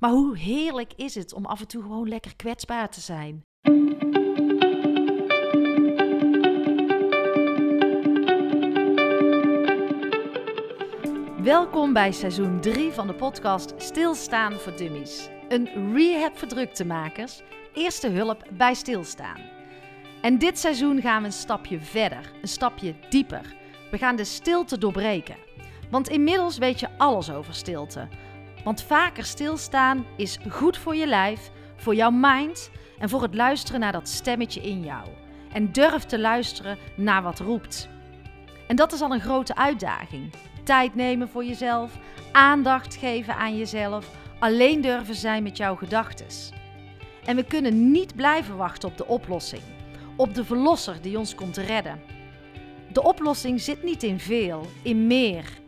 Maar hoe heerlijk is het om af en toe gewoon lekker kwetsbaar te zijn? Welkom bij seizoen 3 van de podcast Stilstaan voor Dummies. Een rehab voor druktemakers, eerste hulp bij stilstaan. En dit seizoen gaan we een stapje verder, een stapje dieper. We gaan de stilte doorbreken. Want inmiddels weet je alles over stilte. Want vaker stilstaan is goed voor je lijf, voor jouw mind en voor het luisteren naar dat stemmetje in jou. En durf te luisteren naar wat roept. En dat is al een grote uitdaging. Tijd nemen voor jezelf, aandacht geven aan jezelf, alleen durven zijn met jouw gedachten. En we kunnen niet blijven wachten op de oplossing, op de verlosser die ons komt redden. De oplossing zit niet in veel, in meer,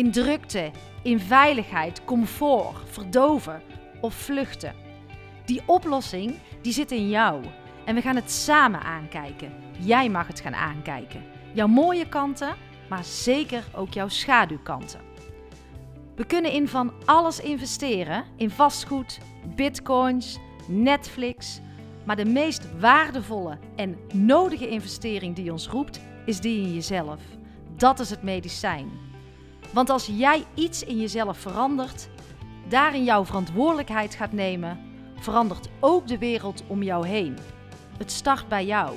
in drukte, in veiligheid, comfort, verdoven of vluchten. Die oplossing die zit in jou en we gaan het samen aankijken. Jij mag het gaan aankijken. Jouw mooie kanten, maar zeker ook jouw schaduwkanten. We kunnen in van alles investeren: in vastgoed, bitcoins, Netflix. Maar de meest waardevolle en nodige investering die ons roept, is die in jezelf. Dat is het medicijn. Want als jij iets in jezelf verandert, daarin jouw verantwoordelijkheid gaat nemen, verandert ook de wereld om jou heen. Het start bij jou.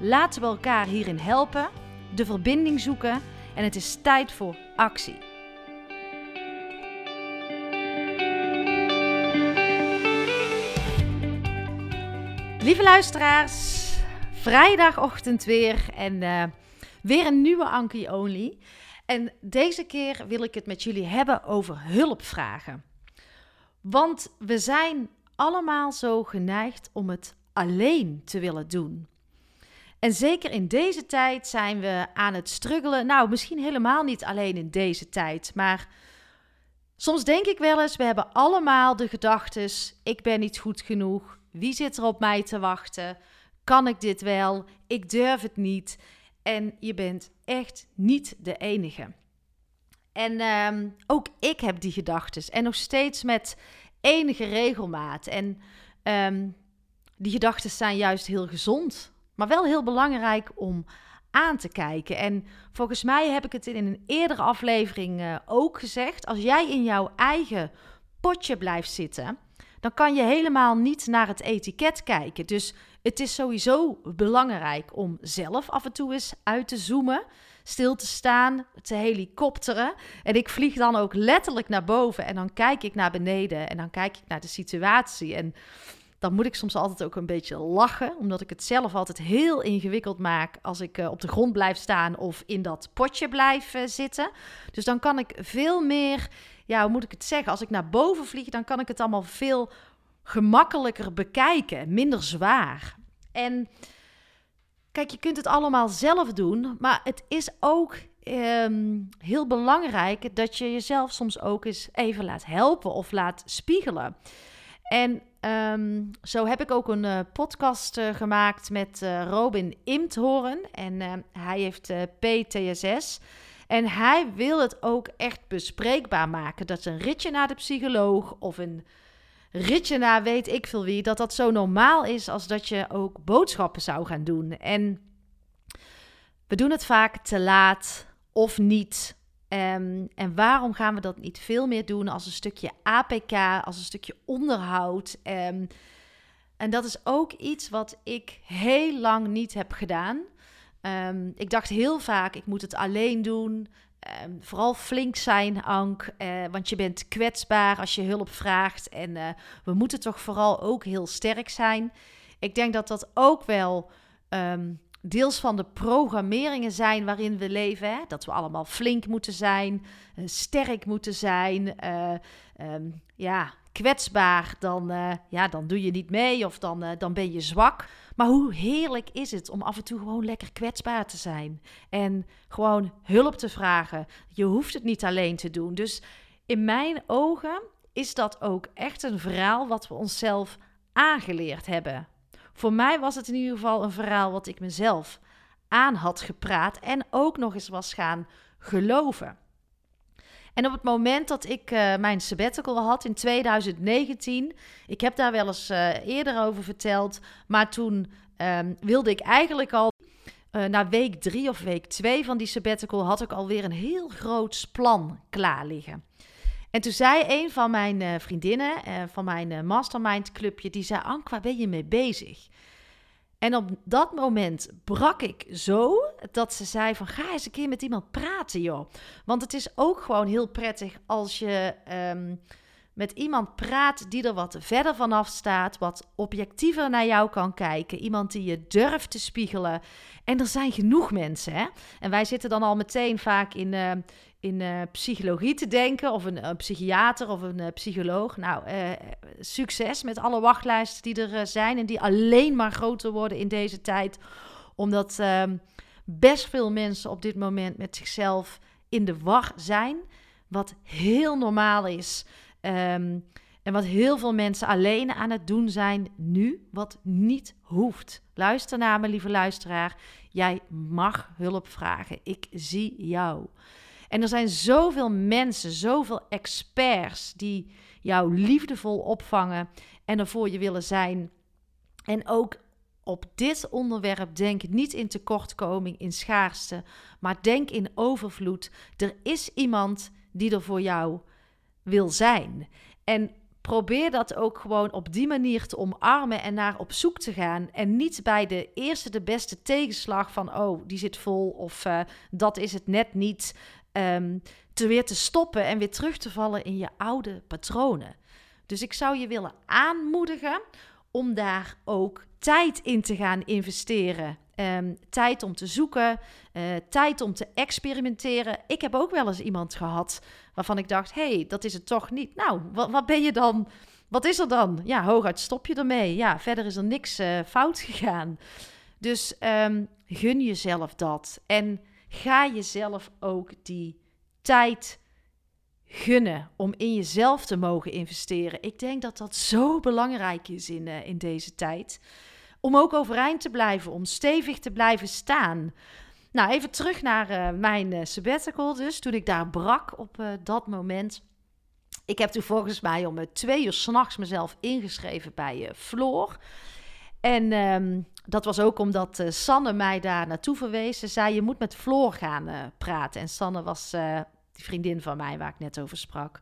Laten we elkaar hierin helpen, de verbinding zoeken en het is tijd voor actie. Lieve luisteraars, vrijdagochtend weer en uh, weer een nieuwe Anki Only. En deze keer wil ik het met jullie hebben over hulpvragen. Want we zijn allemaal zo geneigd om het alleen te willen doen. En zeker in deze tijd zijn we aan het struggelen. Nou, misschien helemaal niet alleen in deze tijd, maar soms denk ik wel eens: we hebben allemaal de gedachtes: ik ben niet goed genoeg. Wie zit er op mij te wachten? Kan ik dit wel? Ik durf het niet. En je bent echt niet de enige. En ehm, ook ik heb die gedachten. En nog steeds met enige regelmaat. En ehm, die gedachten zijn juist heel gezond. Maar wel heel belangrijk om aan te kijken. En volgens mij heb ik het in een eerdere aflevering uh, ook gezegd. Als jij in jouw eigen potje blijft zitten, dan kan je helemaal niet naar het etiket kijken. Dus het is sowieso belangrijk om zelf af en toe eens uit te zoomen, stil te staan, te helikopteren. En ik vlieg dan ook letterlijk naar boven en dan kijk ik naar beneden en dan kijk ik naar de situatie. En dan moet ik soms altijd ook een beetje lachen, omdat ik het zelf altijd heel ingewikkeld maak als ik uh, op de grond blijf staan of in dat potje blijf uh, zitten. Dus dan kan ik veel meer, ja, hoe moet ik het zeggen? Als ik naar boven vlieg, dan kan ik het allemaal veel gemakkelijker bekijken, minder zwaar. En kijk, je kunt het allemaal zelf doen, maar het is ook um, heel belangrijk dat je jezelf soms ook eens even laat helpen of laat spiegelen. En um, zo heb ik ook een uh, podcast uh, gemaakt met uh, Robin Imthoorn. En hij heeft PTSS. En hij wil het ook echt bespreekbaar maken. Dat een ritje naar de psycholoog of een ritje weet ik veel wie, dat dat zo normaal is als dat je ook boodschappen zou gaan doen. En we doen het vaak te laat of niet. Um, en waarom gaan we dat niet veel meer doen als een stukje APK, als een stukje onderhoud? Um, en dat is ook iets wat ik heel lang niet heb gedaan. Um, ik dacht heel vaak, ik moet het alleen doen. Um, vooral flink zijn, Ank, uh, want je bent kwetsbaar als je hulp vraagt. En uh, we moeten toch vooral ook heel sterk zijn. Ik denk dat dat ook wel um, deels van de programmeringen zijn waarin we leven. Hè? Dat we allemaal flink moeten zijn, uh, sterk moeten zijn. Um, ja, kwetsbaar, dan, ja, dan doe je niet mee of dan, dan ben je zwak. Maar hoe heerlijk is het om af en toe gewoon lekker kwetsbaar te zijn en gewoon hulp te vragen. Je hoeft het niet alleen te doen. Dus in mijn ogen is dat ook echt een verhaal wat we onszelf aangeleerd hebben. Voor mij was het in ieder geval een verhaal wat ik mezelf aan had gepraat en ook nog eens was gaan geloven. En op het moment dat ik uh, mijn sabbatical had in 2019, ik heb daar wel eens uh, eerder over verteld, maar toen um, wilde ik eigenlijk al uh, na week drie of week twee van die sabbatical had ik alweer een heel groot plan klaar liggen. En toen zei een van mijn vriendinnen van mijn mastermind clubje, die zei, waar ben je mee bezig? En op dat moment brak ik zo dat ze zei van ga eens een keer met iemand praten joh. Want het is ook gewoon heel prettig als je um, met iemand praat die er wat verder vanaf staat, wat objectiever naar jou kan kijken, iemand die je durft te spiegelen. En er zijn genoeg mensen hè. En wij zitten dan al meteen vaak in, uh, in uh, psychologie te denken, of een, psychiater of een uh, psycholoog. Nou, succes met alle wachtlijsten die er zijn en die alleen maar groter worden in deze tijd, omdat ehm, best veel mensen op dit moment met zichzelf in de war zijn, wat heel normaal is. Um, en wat heel veel mensen alleen aan het doen zijn nu, wat niet hoeft. Luister naar me, lieve luisteraar. Jij mag hulp vragen. Ik zie jou. En er zijn zoveel mensen, zoveel experts die jou liefdevol opvangen en er voor je willen zijn. En ook op dit onderwerp denk niet in tekortkoming, in schaarste, maar denk in overvloed. Er is iemand die er voor jou wil zijn. En probeer dat ook gewoon op die manier te omarmen en naar op zoek te gaan. En niet bij de eerste, de beste tegenslag van, oh, die zit vol of uh, dat is het net niet um, te weer te stoppen en weer terug te vallen in je oude patronen. Dus ik zou je willen aanmoedigen om daar ook tijd in te gaan investeren. Um, tijd om te zoeken, uh, tijd om te experimenteren. Ik heb ook wel eens iemand gehad waarvan ik dacht: hey, dat is het toch niet. Nou, wat, wat, ben je dan? Wat is er dan? Ja, hooguit stop je ermee. Ja, verder is er niks uh, fout gegaan. Dus um, gun jezelf dat. En ga jezelf ook die tijd gunnen om in jezelf te mogen investeren. Ik denk dat dat zo belangrijk is in, uh, in deze tijd. Om ook overeind te blijven, om stevig te blijven staan. Nou, even terug naar uh, mijn uh, sabbatical dus. Toen ik daar brak op dat moment. Ik heb toen volgens mij om twee uur s'nachts mezelf ingeschreven bij Floor. En um, dat was ook omdat Sanne mij daar naartoe verwees. Ze zei, je moet met Floor gaan praten. En Sanne was die vriendin van mij waar ik net over sprak.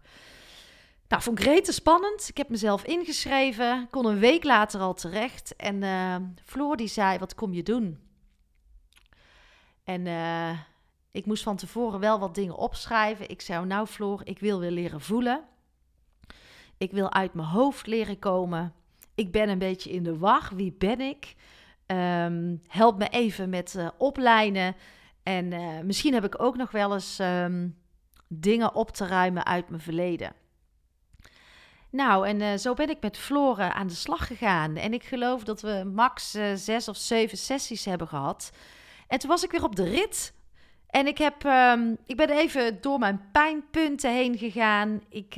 Nou, vond ik rete spannend. Ik heb mezelf ingeschreven. Kon een week later al terecht. En Floor die zei, wat kom je doen? En ik moest van tevoren wel wat dingen opschrijven. Ik zei, nou Floor, ik wil weer leren voelen. Ik wil uit mijn hoofd leren komen. Ik ben een beetje in de war. Wie ben ik? Um, help me even met uh, oplijnen. En uh, misschien heb ik ook nog wel eens um, dingen op te ruimen uit mijn verleden. Nou, en zo ben ik met Floren aan de slag gegaan. En ik geloof dat we max zes of zeven sessies hebben gehad. En toen was ik weer op de rit. En ik, heb, um, ik ben even door mijn pijnpunten heen gegaan. Ik,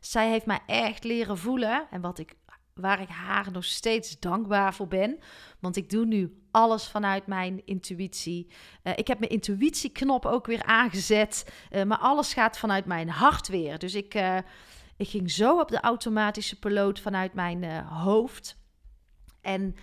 zij heeft mij echt leren voelen. En wat ik waar ik haar nog steeds dankbaar voor ben. Want ik doe nu alles vanuit mijn intuïtie. Uh, ik heb mijn intuïtieknop ook weer aangezet. Uh, maar alles gaat vanuit mijn hart weer. Dus ik, ik ging zo op de automatische piloot vanuit mijn hoofd. En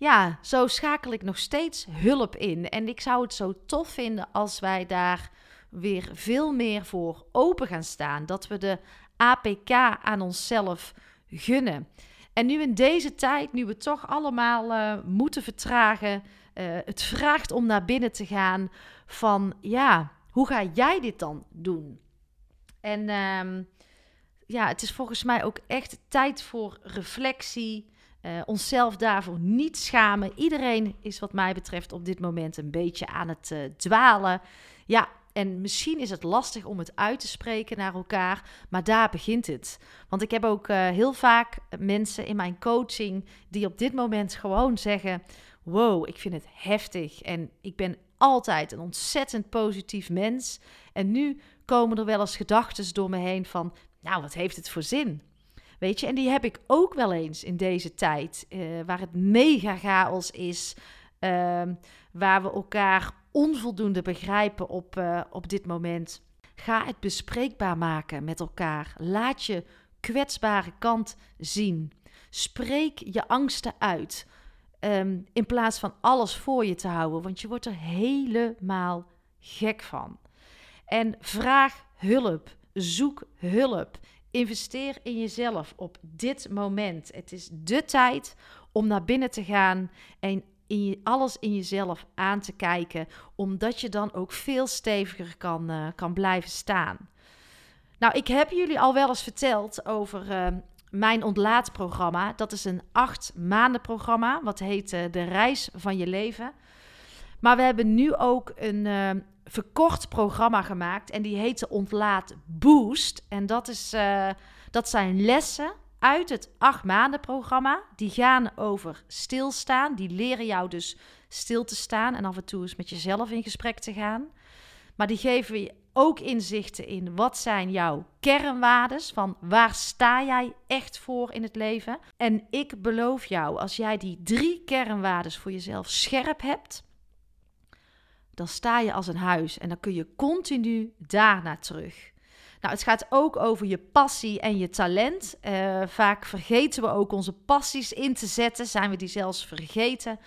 ja, zo schakel ik nog steeds hulp in. En ik zou het zo tof vinden als wij daar weer veel meer voor open gaan staan. Dat we de APK aan onszelf gunnen. En nu in deze tijd, nu we toch allemaal uh, moeten vertragen, uh, het vraagt om naar binnen te gaan van ja, hoe ga jij dit dan doen? En um, ja, het is volgens mij ook echt tijd voor reflectie. Uh, onszelf daarvoor niet schamen. Iedereen is wat mij betreft op dit moment een beetje aan het dwalen. Ja, en misschien is het lastig om het uit te spreken naar elkaar, maar daar begint het. Want ik heb ook uh, heel vaak mensen in mijn coaching die op dit moment gewoon zeggen: Wow, ik vind het heftig. En ik ben altijd een ontzettend positief mens. En nu komen er wel eens gedachten door me heen van: Nou, wat heeft het voor zin? Weet je, en die heb ik ook wel eens in deze tijd, uh, waar het mega chaos is, uh, waar we elkaar onvoldoende begrijpen op, uh, op dit moment. Ga het bespreekbaar maken met elkaar. Laat je kwetsbare kant zien. Spreek je angsten uit. Ehm, in plaats van alles voor je te houden, want je wordt er helemaal gek van. En vraag hulp. Zoek hulp. Investeer in jezelf op dit moment. Het is de tijd om naar binnen te gaan en in alles in jezelf aan te kijken, omdat je dan ook veel steviger kan, uh, kan blijven staan. Nou, ik heb jullie al wel eens verteld over uh, mijn ontlaatprogramma. Dat is een acht maanden programma, wat heet uh, De Reis van Je Leven. Maar we hebben nu ook een verkort programma gemaakt en die heet Ontlaat Boost. En dat, is, dat zijn lessen uit het acht maanden programma. Die gaan over stilstaan. Die leren jou dus stil te staan en af en toe eens met jezelf in gesprek te gaan. Maar die geven je ook inzichten in wat zijn jouw kernwaardes, van waar sta jij echt voor in het leven. En ik beloof jou, als jij die drie kernwaardes voor jezelf scherp hebt, dan sta je als een huis en dan kun je continu daarna terug. Nou, het gaat ook over je passie en je talent. Uh, vaak vergeten we ook onze passies in te zetten, zijn we die zelfs vergeten.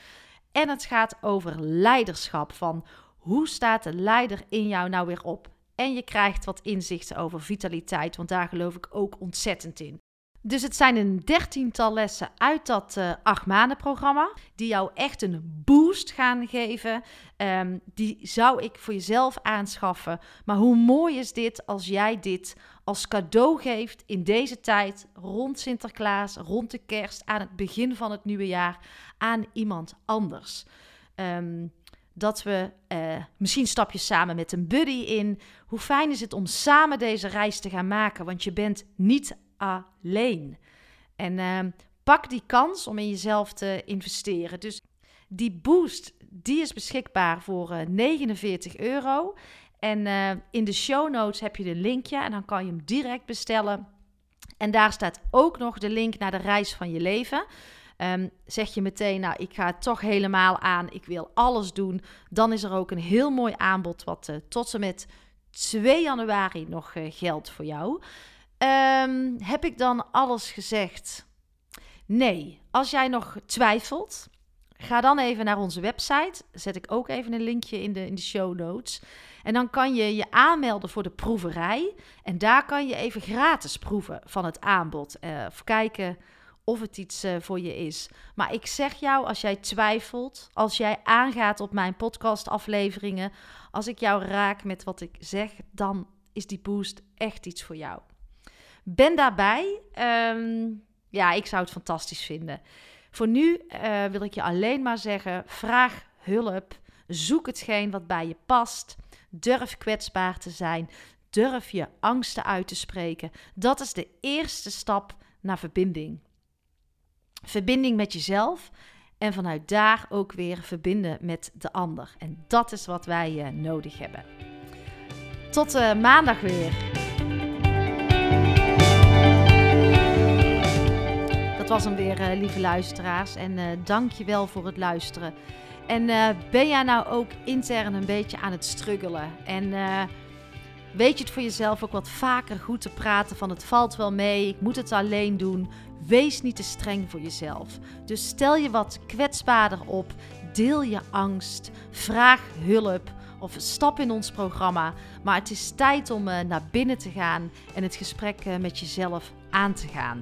En het gaat over leiderschap. Van hoe staat de leider in jou nou weer op? En je krijgt wat inzichten over vitaliteit, want daar geloof ik ook ontzettend in. Dus het zijn een dertiental lessen uit dat uh, acht maanden programma. Die jou echt een boost gaan geven. Um, die zou ik voor jezelf aanschaffen. Maar hoe mooi is dit als jij dit als cadeau geeft in deze tijd rond Sinterklaas, rond de kerst, aan het begin van het nieuwe jaar aan iemand anders. Um, dat we uh, misschien stap je samen met een buddy in. Hoe fijn is het om samen deze reis te gaan maken? Want je bent niet alleen. En uh, pak die kans om in jezelf te investeren. Dus die boost, die is beschikbaar voor uh, eh, 49 euro. En uh, in de show notes heb je de linkje en dan kan je hem direct bestellen. En daar staat ook nog de link naar de reis van je leven. Um, zeg je meteen, nou, ik ga het toch helemaal aan, ik wil alles doen, dan is er ook een heel mooi aanbod wat uh, tot en met 2 januari nog geldt voor jou. Um, heb ik dan alles gezegd? Nee. Als jij nog twijfelt, ga dan even naar onze website. Zet ik ook even een linkje in de, in de show notes. En dan kan je je aanmelden voor de proeverij. En daar kan je even gratis proeven van het aanbod. Of kijken of het iets uh, voor je is. Maar ik zeg jou, als jij twijfelt, als jij aangaat op mijn podcastafleveringen, als ik jou raak met wat ik zeg, dan is die boost echt iets voor jou. Ben daarbij. Um, ja, ik zou het fantastisch vinden. Voor nu uh, wil ik je alleen maar zeggen: vraag hulp. Zoek hetgeen wat bij je past. Durf kwetsbaar te zijn. Durf je angsten uit te spreken. Dat is de eerste stap naar verbinding. Verbinding met jezelf en vanuit daar ook weer verbinden met de ander. En dat is wat wij uh, nodig hebben. Tot uh, maandag weer. Was hem weer, uh, lieve luisteraars. En uh, dank je wel voor het luisteren. En uh, ben jij nou ook intern een beetje aan het struggelen? En weet je het voor jezelf ook wat vaker goed te praten van het valt wel mee, ik moet het alleen doen. Wees niet te streng voor jezelf. Dus stel je wat kwetsbaarder op. Deel je angst. Vraag hulp of stap in ons programma. Maar het is tijd om naar binnen te gaan en het gesprek met jezelf aan te gaan.